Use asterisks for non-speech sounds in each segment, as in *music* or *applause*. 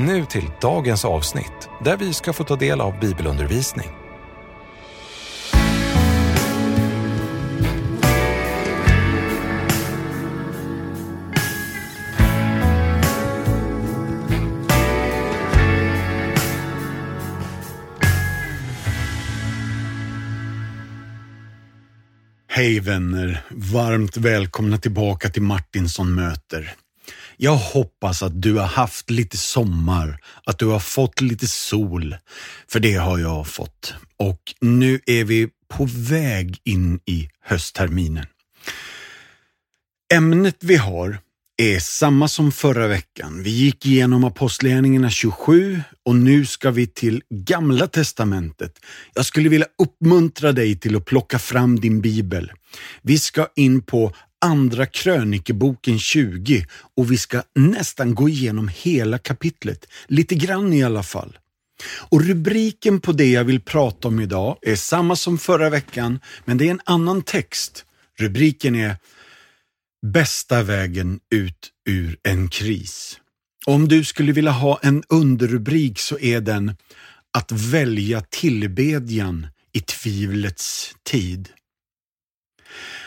Nu till dagens avsnitt där vi ska få ta del av bibelundervisning. Hej vänner! Varmt välkomna tillbaka till Martinsson möter. Jag hoppas att du har haft lite sommar, att du har fått lite sol, för det har jag fått. Och nu är vi på väg in i höstterminen. Ämnet vi har är samma som förra veckan. Vi gick igenom Apostlagärningarna 27 och nu ska vi till Gamla Testamentet. Jag skulle vilja uppmuntra dig till att plocka fram din bibel. Vi ska in på Andra krönikeboken 20 och vi ska nästan gå igenom hela kapitlet, lite grann i alla fall. Och rubriken på det jag vill prata om idag är samma som förra veckan, men det är en annan text. Rubriken är Bästa vägen ut ur en kris. Om du skulle vilja ha en underrubrik så är den Att välja tillbedjan i tvivlets tid.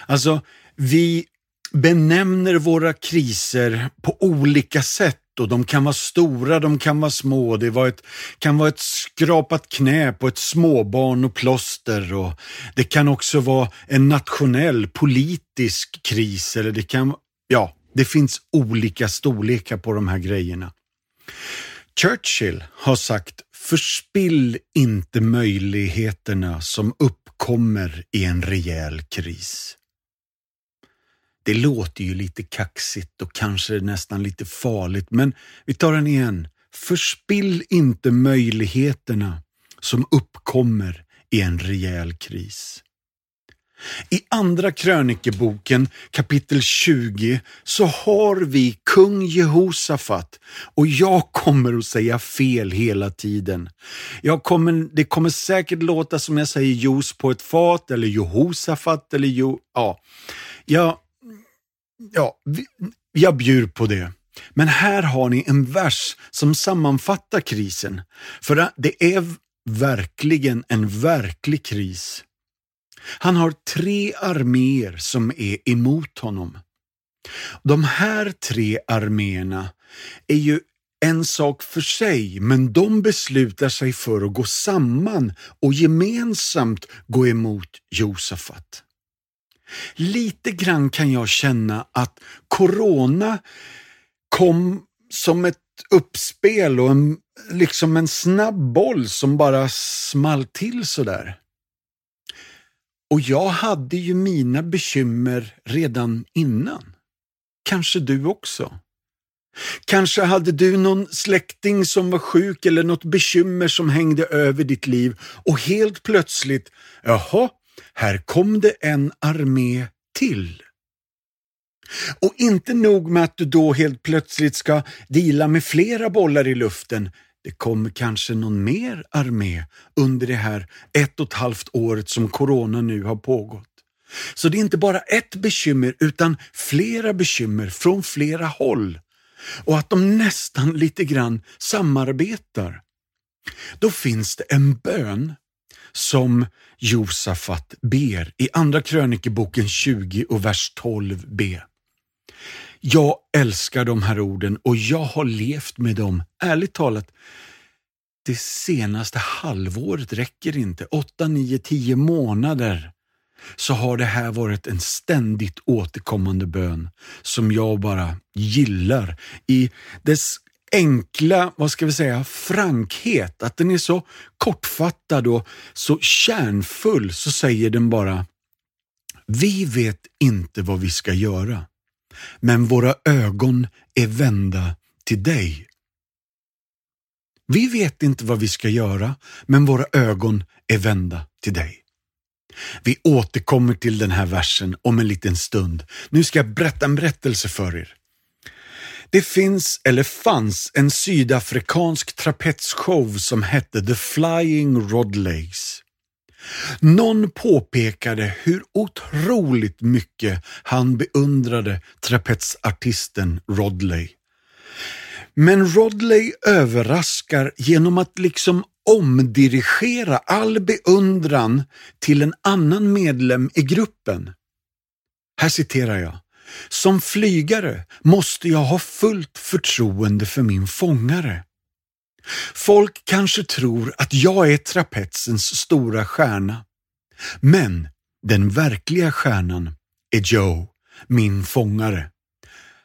Alltså, vi benämner våra kriser på olika sätt och de kan vara stora, de kan vara små. Det var ett, kan vara ett skrapat knä på ett småbarn och plåster och det kan också vara en nationell politisk kris eller det kan, ja, det finns olika storlekar på de här grejerna. Churchill har sagt förspill inte möjligheterna som uppkommer i en rejäl kris. Det låter ju lite kaxigt och kanske nästan lite farligt, men vi tar den igen. Förspill inte möjligheterna som uppkommer i en rejäl kris. I Andra krönikeboken kapitel 20 så har vi kung Jehosafat och jag kommer att säga fel hela tiden. Jag kommer, det kommer säkert låta som jag säger juice på ett fat eller Jehosafat eller jo, ja. Jag, ja, jag bjuder på det. Men här har ni en vers som sammanfattar krisen. För det är verkligen en verklig kris. Han har tre arméer som är emot honom. De här tre arméerna är ju en sak för sig, men de beslutar sig för att gå samman och gemensamt gå emot Josafat. Lite grann kan jag känna att corona kom som ett uppspel och en, liksom en snabb boll som bara small till sådär. Och jag hade ju mina bekymmer redan innan. Kanske du också. Kanske hade du någon släkting som var sjuk eller något bekymmer som hängde över ditt liv och helt plötsligt, jaha, här kom det en armé till. Och inte nog med att du då helt plötsligt ska dela med flera bollar i luften. Det kommer kanske någon mer armé under det här ett och ett halvt året som corona nu har pågått. Så det är inte bara ett bekymmer utan flera bekymmer från flera håll. Och att de nästan lite grann samarbetar. Då finns det en bön som Josafat ber i Andra krönikeboken 20 och vers 12b. Jag älskar de här orden och jag har levt med dem, ärligt talat, det senaste halvåret räcker inte, 8, 9, 10 månader så har det här varit en ständigt återkommande bön som jag bara gillar. I dess enkla, vad ska vi säga, frankhet, att den är så kortfattad och så kärnfull, så säger den bara Vi vet inte vad vi ska göra, men våra ögon är vända till dig. Vi vet inte vad vi ska göra, men våra ögon är vända till dig. Vi återkommer till den här versen om en liten stund. Nu ska jag berätta en berättelse för er. Det finns, eller fanns, en sydafrikansk trapetsshow som hette The Flying Rodleys. Någon påpekade hur otroligt mycket han beundrade trapetsartisten Rodley. Men Rodley överraskar genom att liksom omdirigera all beundran till en annan medlem i gruppen. Här citerar jag. Som flygare måste jag ha fullt förtroende för min fångare. Folk kanske tror att jag är trapetsens stora stjärna. Men den verkliga stjärnan är Joe, min fångare.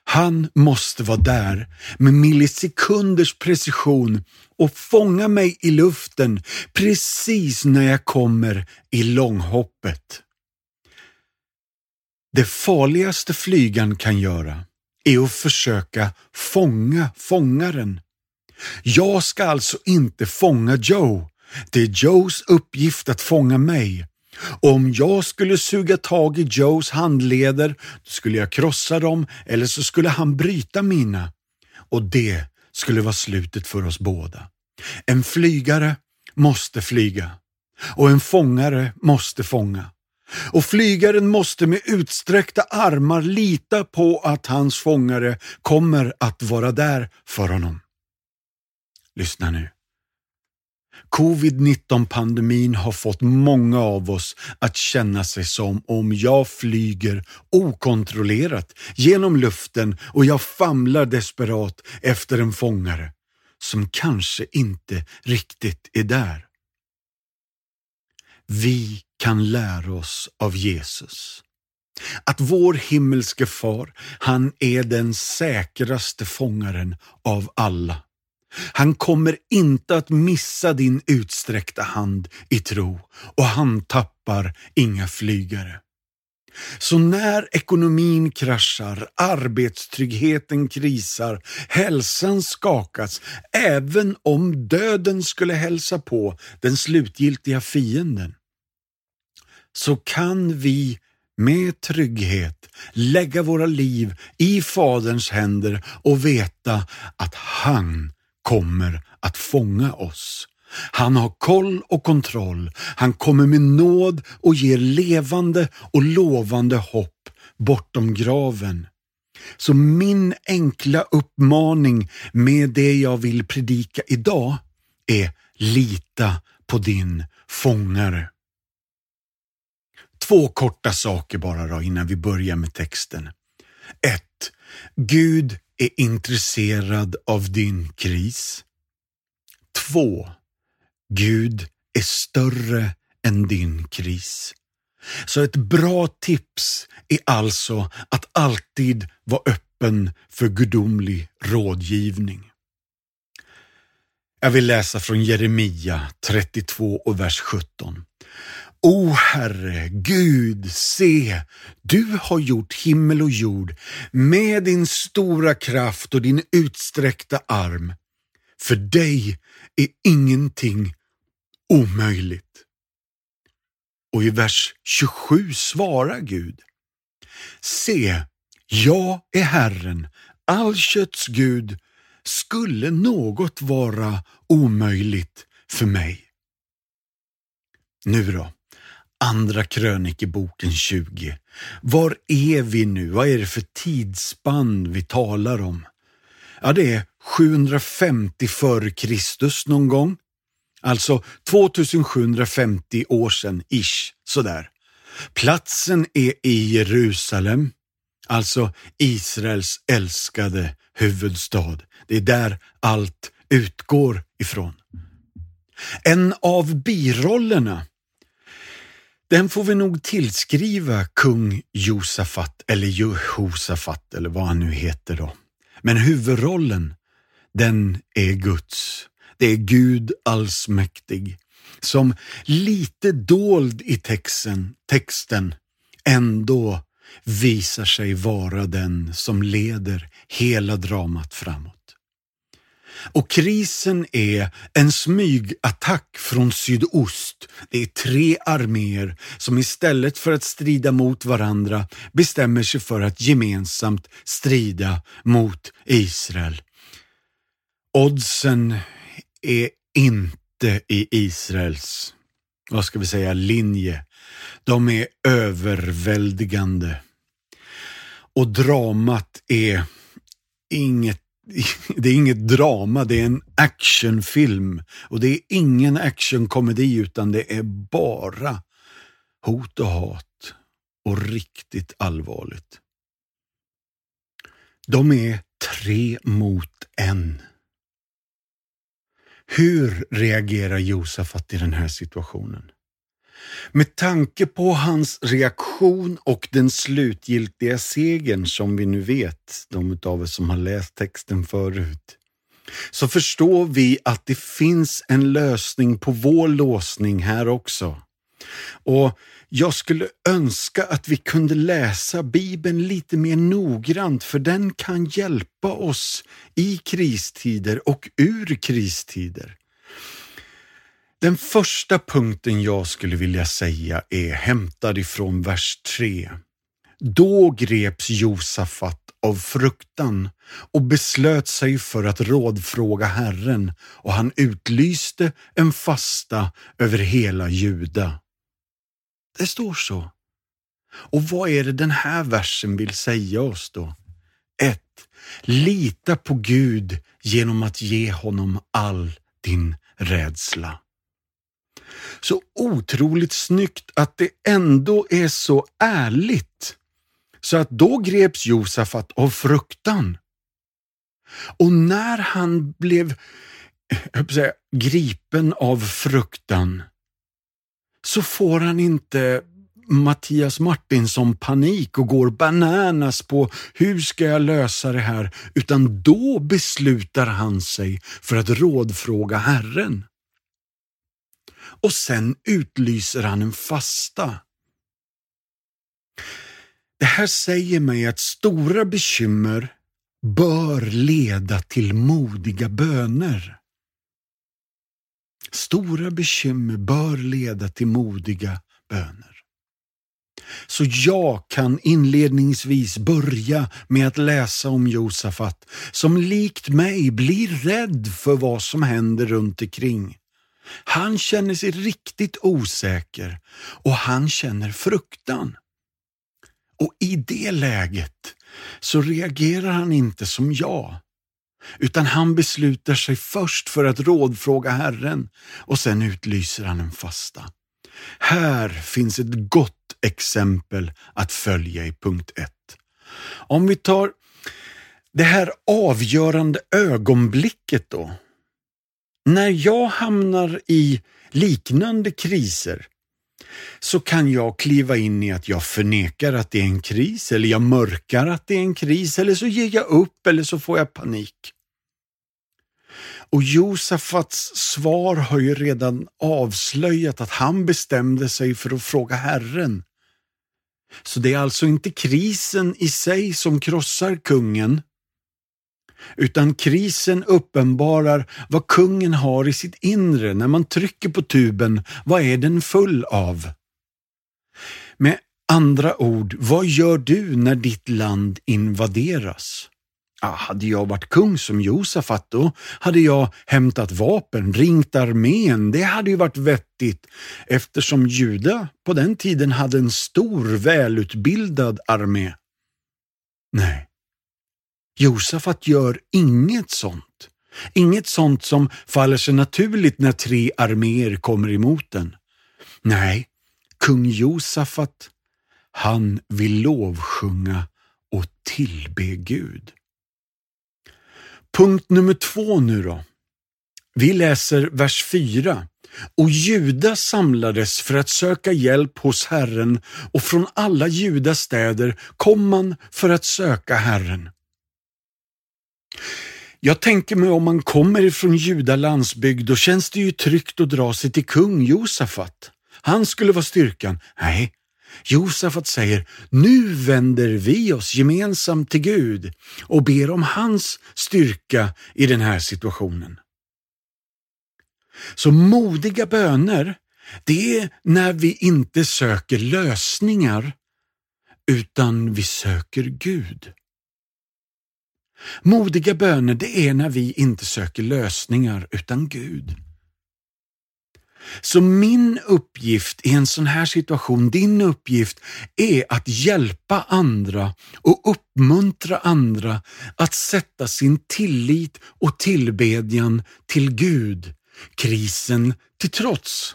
Han måste vara där med millisekunders precision och fånga mig i luften precis när jag kommer i långhoppet. Det farligaste flygan kan göra är att försöka fånga fångaren. Jag ska alltså inte fånga Joe. Det är Joes uppgift att fånga mig. Och om jag skulle suga tag i Joes handleder skulle jag krossa dem eller så skulle han bryta mina. Och det skulle vara slutet för oss båda. En flygare måste flyga och en fångare måste fånga. Och flygaren måste med utsträckta armar lita på att hans fångare kommer att vara där för honom. Lyssna nu. Covid-19-pandemin har fått många av oss att känna sig som om jag flyger okontrollerat genom luften och jag famlar desperat efter en fångare som kanske inte riktigt är där. Vi kan lära oss av Jesus. Att vår himmelske far, han är den säkraste fångaren av alla. Han kommer inte att missa din utsträckta hand i tro och han tappar inga flygare. Så när ekonomin kraschar, arbetstryggheten krisar, hälsan skakas, även om döden skulle hälsa på den slutgiltiga fienden, så kan vi med trygghet lägga våra liv i Faderns händer och veta att han kommer att fånga oss. Han har koll och kontroll. Han kommer med nåd och ger levande och lovande hopp bortom graven. Så min enkla uppmaning med det jag vill predika idag är lita på din fångare. Två korta saker bara då innan vi börjar med texten. 1. Gud är intresserad av din kris. 2. Gud är större än din kris. Så ett bra tips är alltså att alltid vara öppen för gudomlig rådgivning. Jag vill läsa från Jeremia 32 och vers 17. O Herre, Gud, se, du har gjort himmel och jord med din stora kraft och din utsträckta arm. För dig är ingenting omöjligt. Och i vers 27 svarar Gud. Se, jag är Herren, all kötts Gud. Skulle något vara omöjligt för mig? Nu då? Andra krönikeboken 20. Var är vi nu? Vad är det för tidsspann vi talar om? Ja, det är 750 före Kristus någon gång. Alltså 2750 år sedan, ish, sådär. Platsen är i Jerusalem, alltså Israels älskade huvudstad. Det är där allt utgår ifrån. En av birollerna den får vi nog tillskriva kung Josafat eller Jehosafat eller vad han nu heter då. Men huvudrollen, den är Guds. Det är Gud allsmäktig som lite dold i texten, texten ändå visar sig vara den som leder hela dramat framåt. Och krisen är en smygattack från sydost. Det är tre arméer som istället för att strida mot varandra bestämmer sig för att gemensamt strida mot Israel. Oddsen är inte i Israels, vad ska vi säga, linje. De är överväldigande. Och dramat är inget *laughs* det är inget drama, det är en actionfilm. Och det är ingen actionkomedi utan det är bara hot och hat och riktigt allvarligt. De är tre mot en. Hur reagerar Josafat i den här situationen? Med tanke på hans reaktion och den slutgiltiga segern som vi nu vet, de av er som har läst texten förut, så förstår vi att det finns en lösning på vår låsning här också. Och jag skulle önska att vi kunde läsa Bibeln lite mer noggrant för den kan hjälpa oss i kristider och ur kristider. Den första punkten jag skulle vilja säga är hämtad ifrån vers 3. Då greps Josafat av fruktan och beslöt sig för att rådfråga Herren och han utlyste en fasta över hela Juda. Det står så. Och vad är det den här versen vill säga oss då? 1. Lita på Gud genom att ge honom all din rädsla. Så otroligt snyggt att det ändå är så ärligt. Så att då greps Josafat av fruktan. Och när han blev jag säga, gripen av fruktan så får han inte Mattias Martinsson panik och går bananas på hur ska jag lösa det här, utan då beslutar han sig för att rådfråga Herren och sen utlyser han en fasta. Det här säger mig att stora bekymmer bör leda till modiga böner. Stora bekymmer bör leda till modiga böner. Så jag kan inledningsvis börja med att läsa om Josafat som likt mig blir rädd för vad som händer runt omkring. Han känner sig riktigt osäker och han känner fruktan. Och i det läget så reagerar han inte som jag, utan han beslutar sig först för att rådfråga Herren och sen utlyser han en fasta. Här finns ett gott exempel att följa i punkt 1. Om vi tar det här avgörande ögonblicket då, när jag hamnar i liknande kriser så kan jag kliva in i att jag förnekar att det är en kris eller jag mörkar att det är en kris eller så ger jag upp eller så får jag panik. Och Josafats svar har ju redan avslöjat att han bestämde sig för att fråga Herren. Så det är alltså inte krisen i sig som krossar kungen, utan krisen uppenbarar vad kungen har i sitt inre. När man trycker på tuben, vad är den full av? Med andra ord, vad gör du när ditt land invaderas? Ja, hade jag varit kung som Josafat då hade jag hämtat vapen, ringt armén. Det hade ju varit vettigt eftersom Juda på den tiden hade en stor välutbildad armé. Nej, Josafat gör inget sånt. Inget sånt som faller sig naturligt när tre arméer kommer emot den. Nej, kung Josafat, han vill lovsjunga och tillbe Gud. Punkt nummer två nu då. Vi läser vers 4. Och Juda samlades för att söka hjälp hos Herren och från alla Judas städer kom man för att söka Herren. Jag tänker mig om man kommer ifrån Juda landsbygd, då känns det ju tryggt att dra sig till kung Josafat. Han skulle vara styrkan. Nej, Josafat säger, nu vänder vi oss gemensamt till Gud och ber om hans styrka i den här situationen. Så modiga böner, det är när vi inte söker lösningar utan vi söker Gud. Modiga böner, det är när vi inte söker lösningar utan Gud. Så min uppgift i en sån här situation, din uppgift, är att hjälpa andra och uppmuntra andra att sätta sin tillit och tillbedjan till Gud, krisen till trots.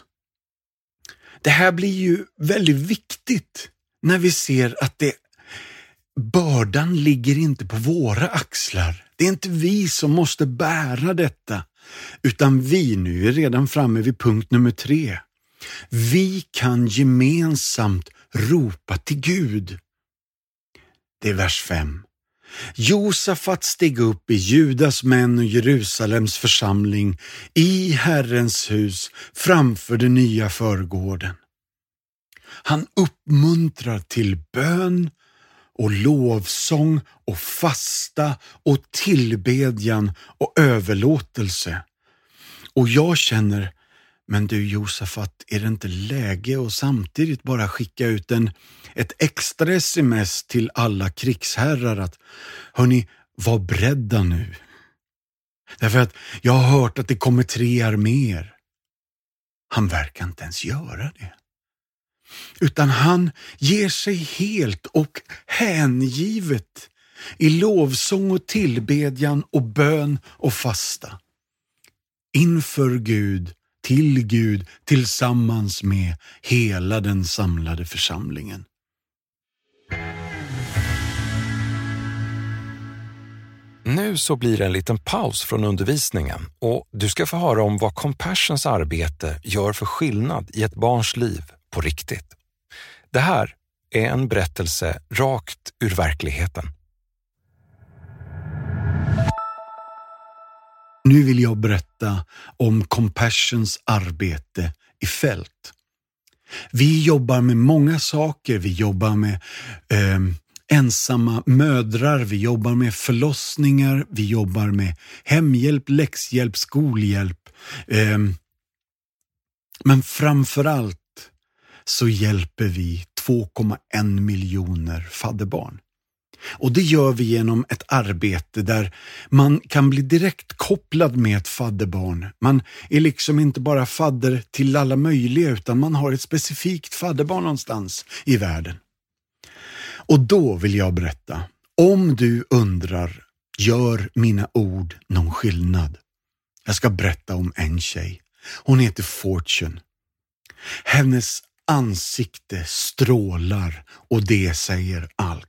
Det här blir ju väldigt viktigt när vi ser att det bördan ligger inte på våra axlar. Det är inte vi som måste bära detta, utan vi nu är redan framme vid punkt nummer tre. Vi kan gemensamt ropa till Gud. Det är vers 5. Josafat steg upp i Judas män och Jerusalems församling i Herrens hus framför den nya förgården. Han uppmuntrar till bön och lovsång och fasta och tillbedjan och överlåtelse. Och jag känner, men du Josafat, är det inte läge att samtidigt bara skicka ut en, ett extra sms till alla krigsherrar att hörni, var beredda nu. Därför att jag har hört att det kommer tre arméer. Han verkar inte ens göra det utan han ger sig helt och hängivet i lovsång och tillbedjan och bön och fasta. Inför Gud, till Gud, tillsammans med hela den samlade församlingen. Nu så blir det en liten paus från undervisningen och du ska få höra om vad Compassions arbete gör för skillnad i ett barns liv på riktigt. Det här är en berättelse rakt ur verkligheten. Nu vill jag berätta om Compassions arbete i fält. Vi jobbar med många saker. Vi jobbar med eh, ensamma mödrar, vi jobbar med förlossningar, vi jobbar med hemhjälp, läxhjälp, skolhjälp. Eh, men framför allt så hjälper vi 2,1 miljoner fadderbarn. Och det gör vi genom ett arbete där man kan bli direkt kopplad med ett fadderbarn. Man är liksom inte bara fadder till alla möjliga utan man har ett specifikt fadderbarn någonstans i världen. Och då vill jag berätta, om du undrar, gör mina ord någon skillnad? Jag ska berätta om en tjej. Hon heter Fortune. Hennes ansikte strålar och det säger allt.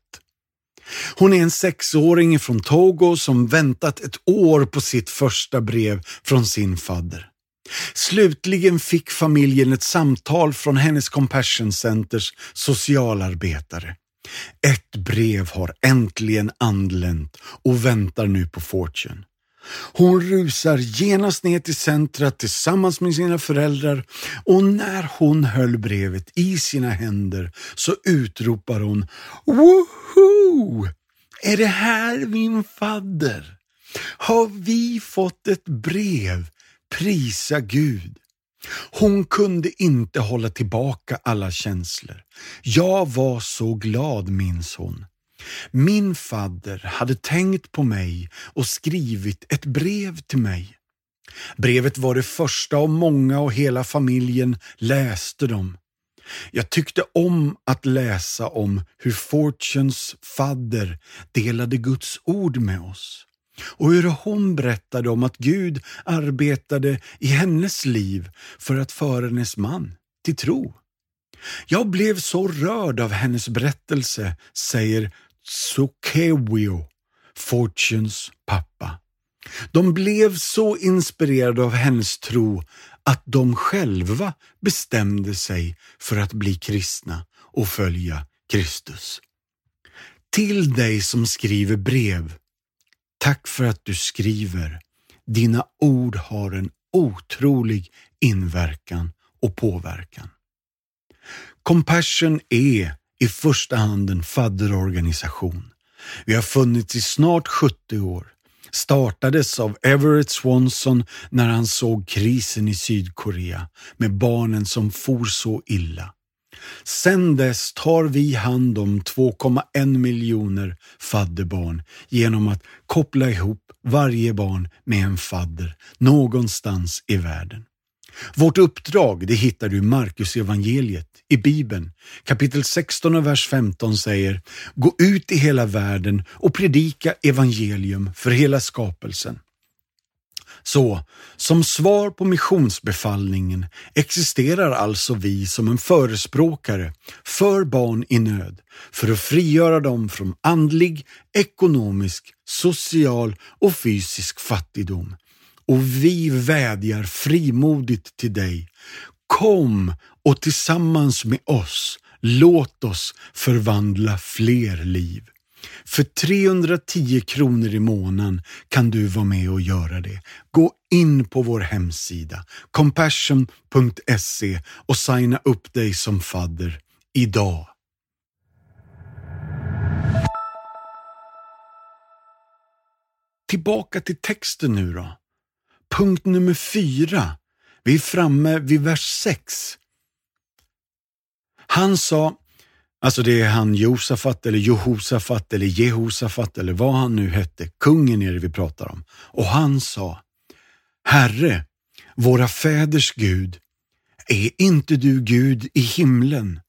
Hon är en sexåring från Togo som väntat ett år på sitt första brev från sin fadder. Slutligen fick familjen ett samtal från hennes Compassion Centers socialarbetare. Ett brev har äntligen anlänt och väntar nu på Fortune. Hon rusar genast ner till centret tillsammans med sina föräldrar och när hon höll brevet i sina händer så utropar hon Woho! Är det här min fadder? Har vi fått ett brev? Prisa Gud! Hon kunde inte hålla tillbaka alla känslor. Jag var så glad, minns hon. Min fadder hade tänkt på mig och skrivit ett brev till mig. Brevet var det första av många och hela familjen läste dem. Jag tyckte om att läsa om hur Fortunes fadder delade Guds ord med oss och hur hon berättade om att Gud arbetade i hennes liv för att föra hennes man till tro. Jag blev så rörd av hennes berättelse, säger Tsukewio, Fortunes pappa. De blev så inspirerade av hennes tro att de själva bestämde sig för att bli kristna och följa Kristus. Till dig som skriver brev, tack för att du skriver. Dina ord har en otrolig inverkan och påverkan. Compassion är i första hand en fadderorganisation. Vi har funnits i snart 70 år. Startades av Everett Swanson när han såg krisen i Sydkorea med barnen som for så illa. Sedan dess tar vi hand om 2,1 miljoner fadderbarn genom att koppla ihop varje barn med en fadder någonstans i världen. Vårt uppdrag det hittar du i Markus evangeliet i Bibeln. Kapitel 16 och vers 15 säger Gå ut i hela världen och predika evangelium för hela skapelsen. Så, som svar på missionsbefallningen existerar alltså vi som en förespråkare för barn i nöd för att frigöra dem från andlig, ekonomisk, social och fysisk fattigdom. Och vi vädjar frimodigt till dig. Kom och tillsammans med oss låt oss förvandla fler liv. För 310 kronor i månaden kan du vara med och göra det. Gå in på vår hemsida compassion.se och signa upp dig som fadder idag. Tillbaka till texten nu då. Punkt nummer fyra. Vi är framme vid vers 6. Han sa, Alltså det är han Josafat eller Jehosafat eller Jehosafat eller vad han nu hette. Kungen är det vi pratar om. Och han sa, Herre, våra fäders Gud, är inte du Gud i himlen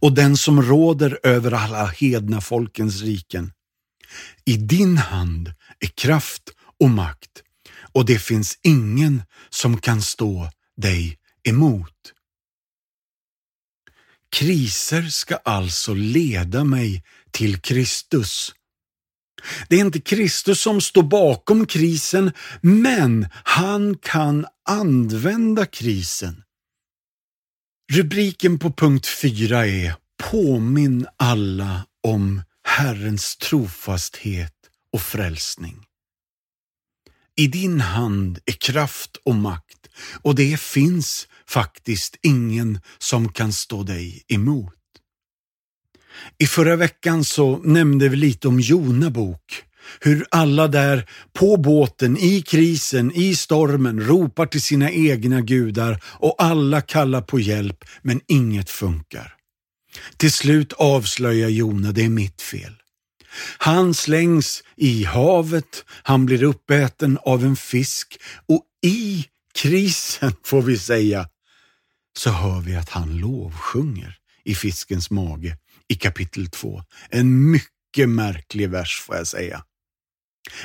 och den som råder över alla hedna folkens riken? I din hand är kraft och makt och det finns ingen som kan stå dig emot. Kriser ska alltså leda mig till Kristus. Det är inte Kristus som står bakom krisen, men han kan använda krisen. Rubriken på punkt 4 är Påminn alla om Herrens trofasthet och frälsning. I din hand är kraft och makt och det finns faktiskt ingen som kan stå dig emot. I förra veckan så nämnde vi lite om Jona bok. Hur alla där på båten, i krisen, i stormen ropar till sina egna gudar och alla kallar på hjälp men inget funkar. Till slut avslöjar Jona, det är mitt fel. Han slängs i havet, han blir uppäten av en fisk och i krisen *laughs* får vi säga så hör vi att han lovsjunger i fiskens mage i kapitel 2. En mycket märklig vers får jag säga.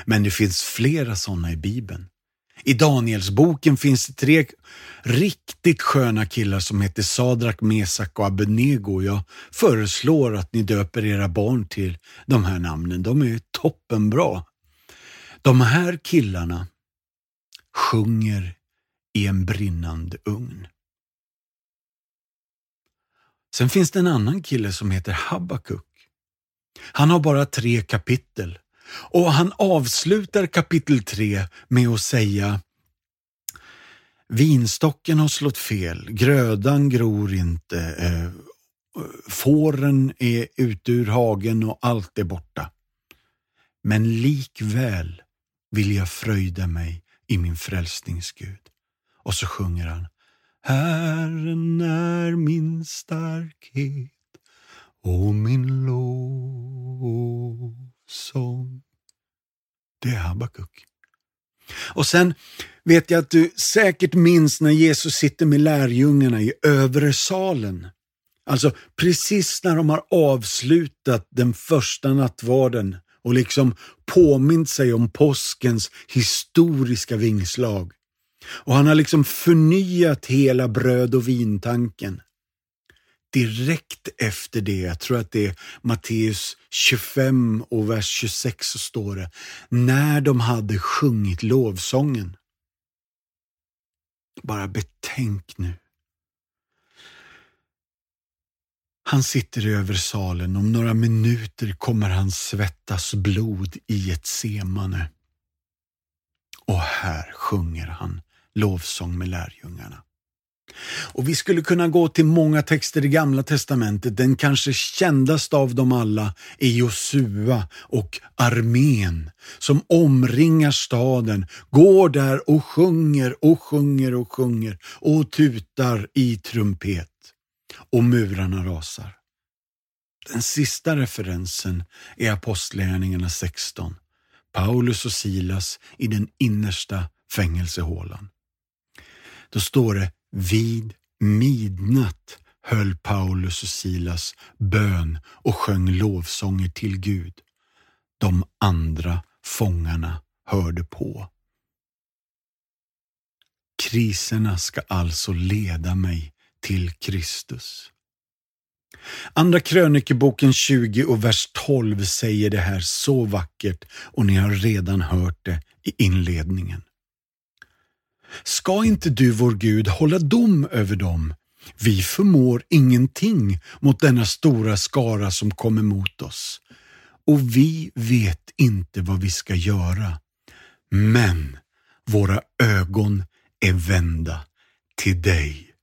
Men det finns flera sådana i Bibeln. I Danielsboken finns det tre riktigt sköna killar som heter Sadrak, Mesak och Abednego. Jag föreslår att ni döper era barn till de här namnen. De är toppenbra. De här killarna sjunger i en brinnande ugn. Sen finns det en annan kille som heter Habakuk. Han har bara tre kapitel och han avslutar kapitel 3 med att säga Vinstocken har slått fel, grödan gror inte, eh, fåren är ute ur hagen och allt är borta. Men likväl vill jag fröjda mig i min frälsningsgud. Och så sjunger han Herren är min starkhet och min lovsång. Det är Habakuk. Och sen vet jag att du säkert minns när Jesus sitter med lärjungarna i övre salen. Alltså precis när de har avslutat den första nattvarden och liksom påmint sig om påskens historiska vingslag. Och han har liksom förnyat hela bröd och vintanken. Direkt efter det, jag tror att det är Matteus 25 och vers 26 så står det, när de hade sjungit lovsången. Bara betänk nu. Han sitter över salen, om några minuter kommer han svettas blod i ett semane. Och här sjunger han lovsång med lärjungarna. Och vi skulle kunna gå till många texter i Gamla Testamentet. Den kanske kändaste av dem alla är Josua och armén som omringar staden, går där och sjunger och sjunger och sjunger och tutar i trumpet. Och murarna rasar. Den sista referensen är Apostlagärningarna 16. Paulus och Silas i den innersta fängelsehålan. Då står det vid midnatt höll Paulus och Silas bön och sjöng lovsånger till Gud. De andra fångarna hörde på. Kriserna ska alltså leda mig till Kristus. Andra krönikeboken 20 och vers 12 säger det här så vackert och ni har redan hört det i inledningen. Ska inte du, vår Gud, hålla dom över dem? Vi förmår ingenting mot denna stora skara som kommer mot oss och vi vet inte vad vi ska göra. Men våra ögon är vända till dig.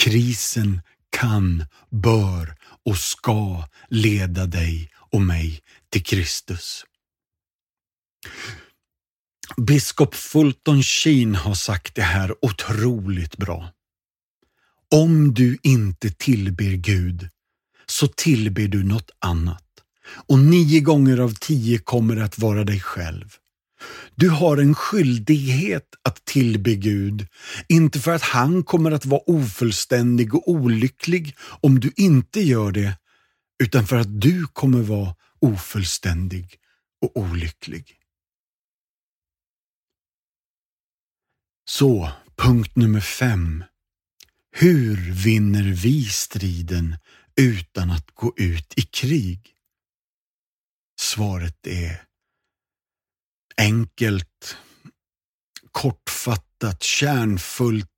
Krisen kan, bör och ska leda dig och mig till Kristus. Biskop Fulton Sheen har sagt det här otroligt bra. Om du inte tillber Gud så tillber du något annat och nio gånger av tio kommer att vara dig själv. Du har en skyldighet att tillbe Gud, inte för att han kommer att vara ofullständig och olycklig om du inte gör det, utan för att du kommer vara ofullständig och olycklig. Så, punkt nummer fem. Hur vinner vi striden utan att gå ut i krig? Svaret är enkelt, kortfattat, kärnfullt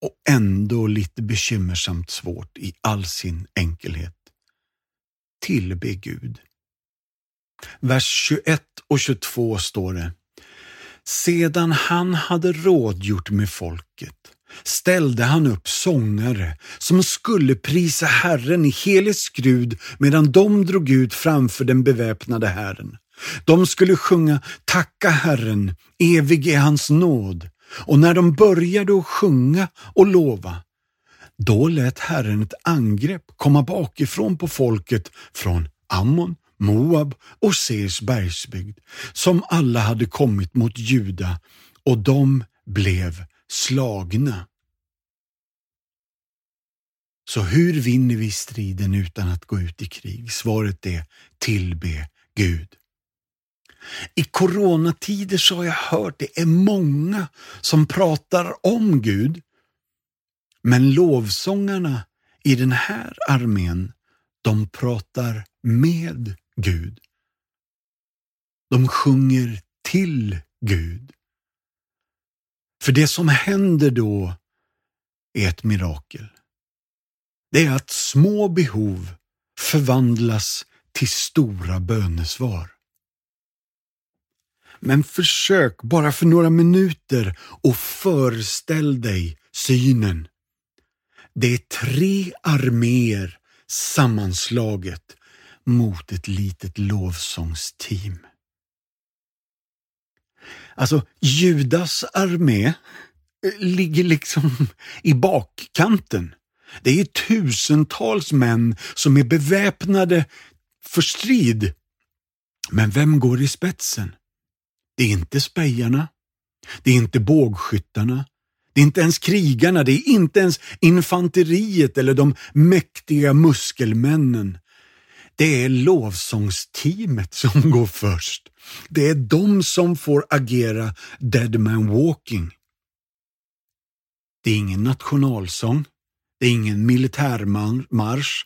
och ändå lite bekymmersamt svårt i all sin enkelhet. Tillbe Gud. Vers 21 och 22 står det sedan han hade rådgjort med folket ställde han upp sångare som skulle prisa Herren i helig skrud medan de drog ut framför den beväpnade Herren. De skulle sjunga Tacka Herren, evig är hans nåd. Och när de började att sjunga och lova, då lät Herren ett angrepp komma bakifrån på folket från Ammon, Moab och Seers bergsbygd, som alla hade kommit mot Juda och de blev slagna. Så hur vinner vi striden utan att gå ut i krig? Svaret är tillbe Gud. I coronatider så har jag hört det är många som pratar om Gud. Men lovsångarna i den här armén, de pratar med Gud. De sjunger till Gud. För det som händer då är ett mirakel. Det är att små behov förvandlas till stora bönesvar. Men försök bara för några minuter och föreställ dig synen. Det är tre arméer sammanslaget mot ett litet lovsångsteam. Alltså, Judas armé eh, ligger liksom i bakkanten. Det är tusentals män som är beväpnade för strid. Men vem går i spetsen? Det är inte spejarna. Det är inte bågskyttarna. Det är inte ens krigarna, det är inte ens infanteriet eller de mäktiga muskelmännen. Det är lovsångsteamet som *laughs* går först. Det är de som får agera Dead Man Walking. Det är ingen nationalsång. Det är ingen militärmarsch.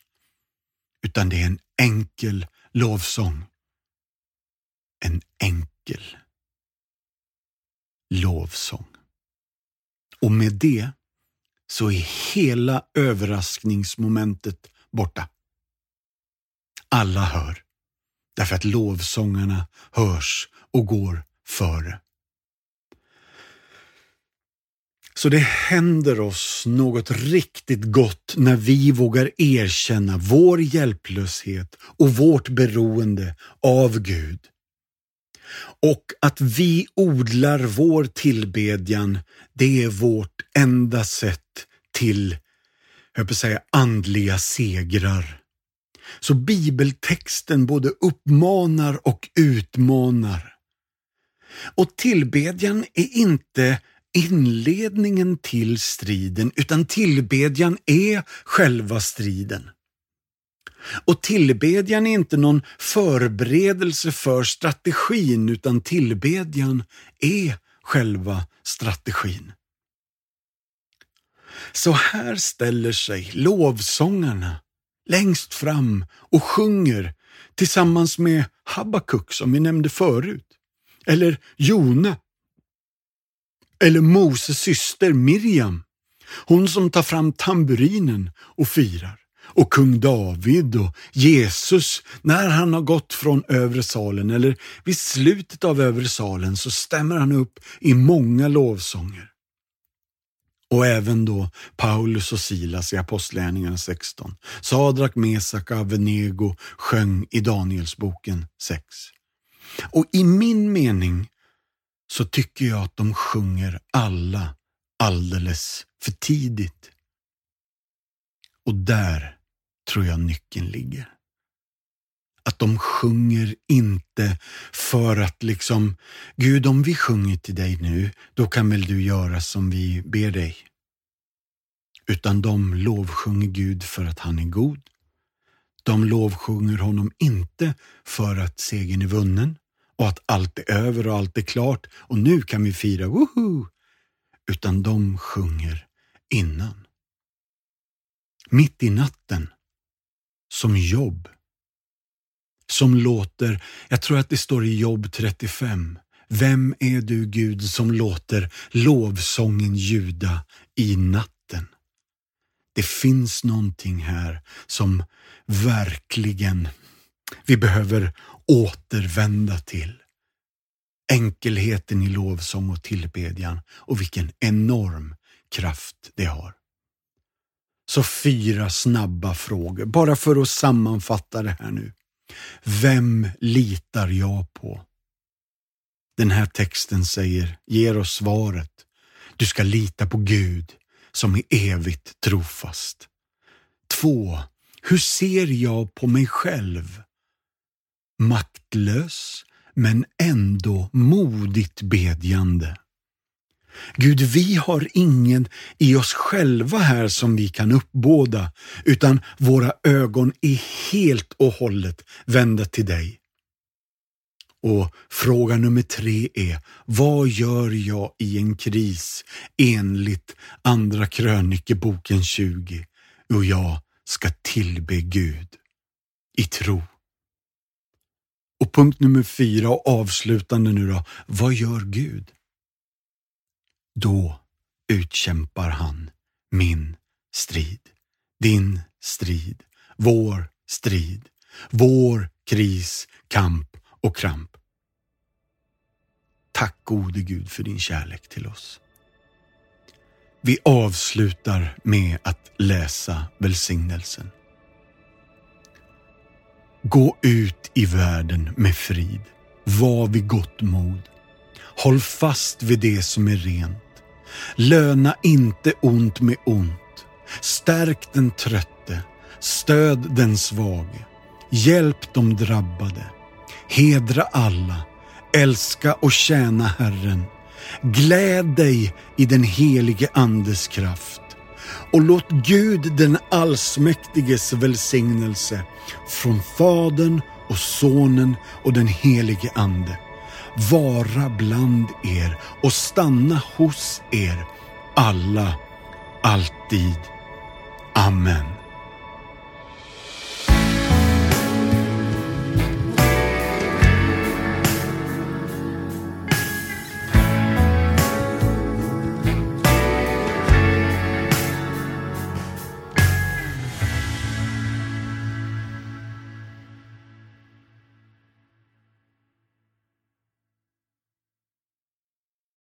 Utan det är en enkel lovsång. En enkel lovsång. Och med det så är hela överraskningsmomentet borta. Alla hör, därför att lovsångarna hörs och går före. Så det händer oss något riktigt gott när vi vågar erkänna vår hjälplöshet och vårt beroende av Gud. Och att vi odlar vår tillbedjan, det är vårt enda sätt till, jag på säga, andliga segrar. Så bibeltexten både uppmanar och utmanar. Och tillbedjan är inte inledningen till striden, utan tillbedjan är själva striden. Och tillbedjan är inte någon förberedelse för strategin, utan tillbedjan är själva strategin. Så här ställer sig lovsångarna längst fram och sjunger tillsammans med Habakuk som vi nämnde förut, eller Jona, eller Moses syster Miriam, hon som tar fram tamburinen och firar. Och kung David och Jesus när han har gått från övre salen eller vid slutet av övre salen så stämmer han upp i många lovsånger. Och även då Paulus och Silas i Apostlagärningarna 16. Sadrak, Mesak och Avenego sjöng i Danielsboken 6. Och i min mening så tycker jag att de sjunger alla alldeles för tidigt. Och där tror jag nyckeln ligger. Att de sjunger inte för att liksom, Gud om vi sjunger till dig nu, då kan väl du göra som vi ber dig. Utan de lovsjunger Gud för att han är god. De lovsjunger honom inte för att segern är vunnen och att allt är över och allt är klart och nu kan vi fira, woho! Utan de sjunger innan. Mitt i natten som jobb. Som låter, jag tror att det står i jobb 35, vem är du Gud som låter lovsången ljuda i natten? Det finns någonting här som verkligen vi behöver återvända till. Enkelheten i lovsång och tillbedjan och vilken enorm kraft det har. Så fyra snabba frågor, bara för att sammanfatta det här nu. Vem litar jag på? Den här texten säger, ger oss svaret. Du ska lita på Gud som är evigt trofast. 2. hur ser jag på mig själv? Maktlös, men ändå modigt bedjande. Gud, vi har ingen i oss själva här som vi kan uppbåda, utan våra ögon är helt och hållet vända till dig. Och fråga nummer tre är, vad gör jag i en kris enligt Andra krönikeboken 20? Och jag ska tillbe Gud i tro. Och punkt nummer fyra och avslutande nu då, vad gör Gud? Då utkämpar han min strid, din strid, vår strid, vår kris, kamp och kramp. Tack gode Gud för din kärlek till oss. Vi avslutar med att läsa välsignelsen. Gå ut i världen med frid. Var vid gott mod. Håll fast vid det som är rent. Löna inte ont med ont. Stärk den trötte. Stöd den svage. Hjälp de drabbade. Hedra alla. Älska och tjäna Herren. Gläd dig i den helige Andes kraft och låt Gud den allsmäktiges välsignelse från Fadern och Sonen och den helige Ande vara bland er och stanna hos er alla, alltid. Amen.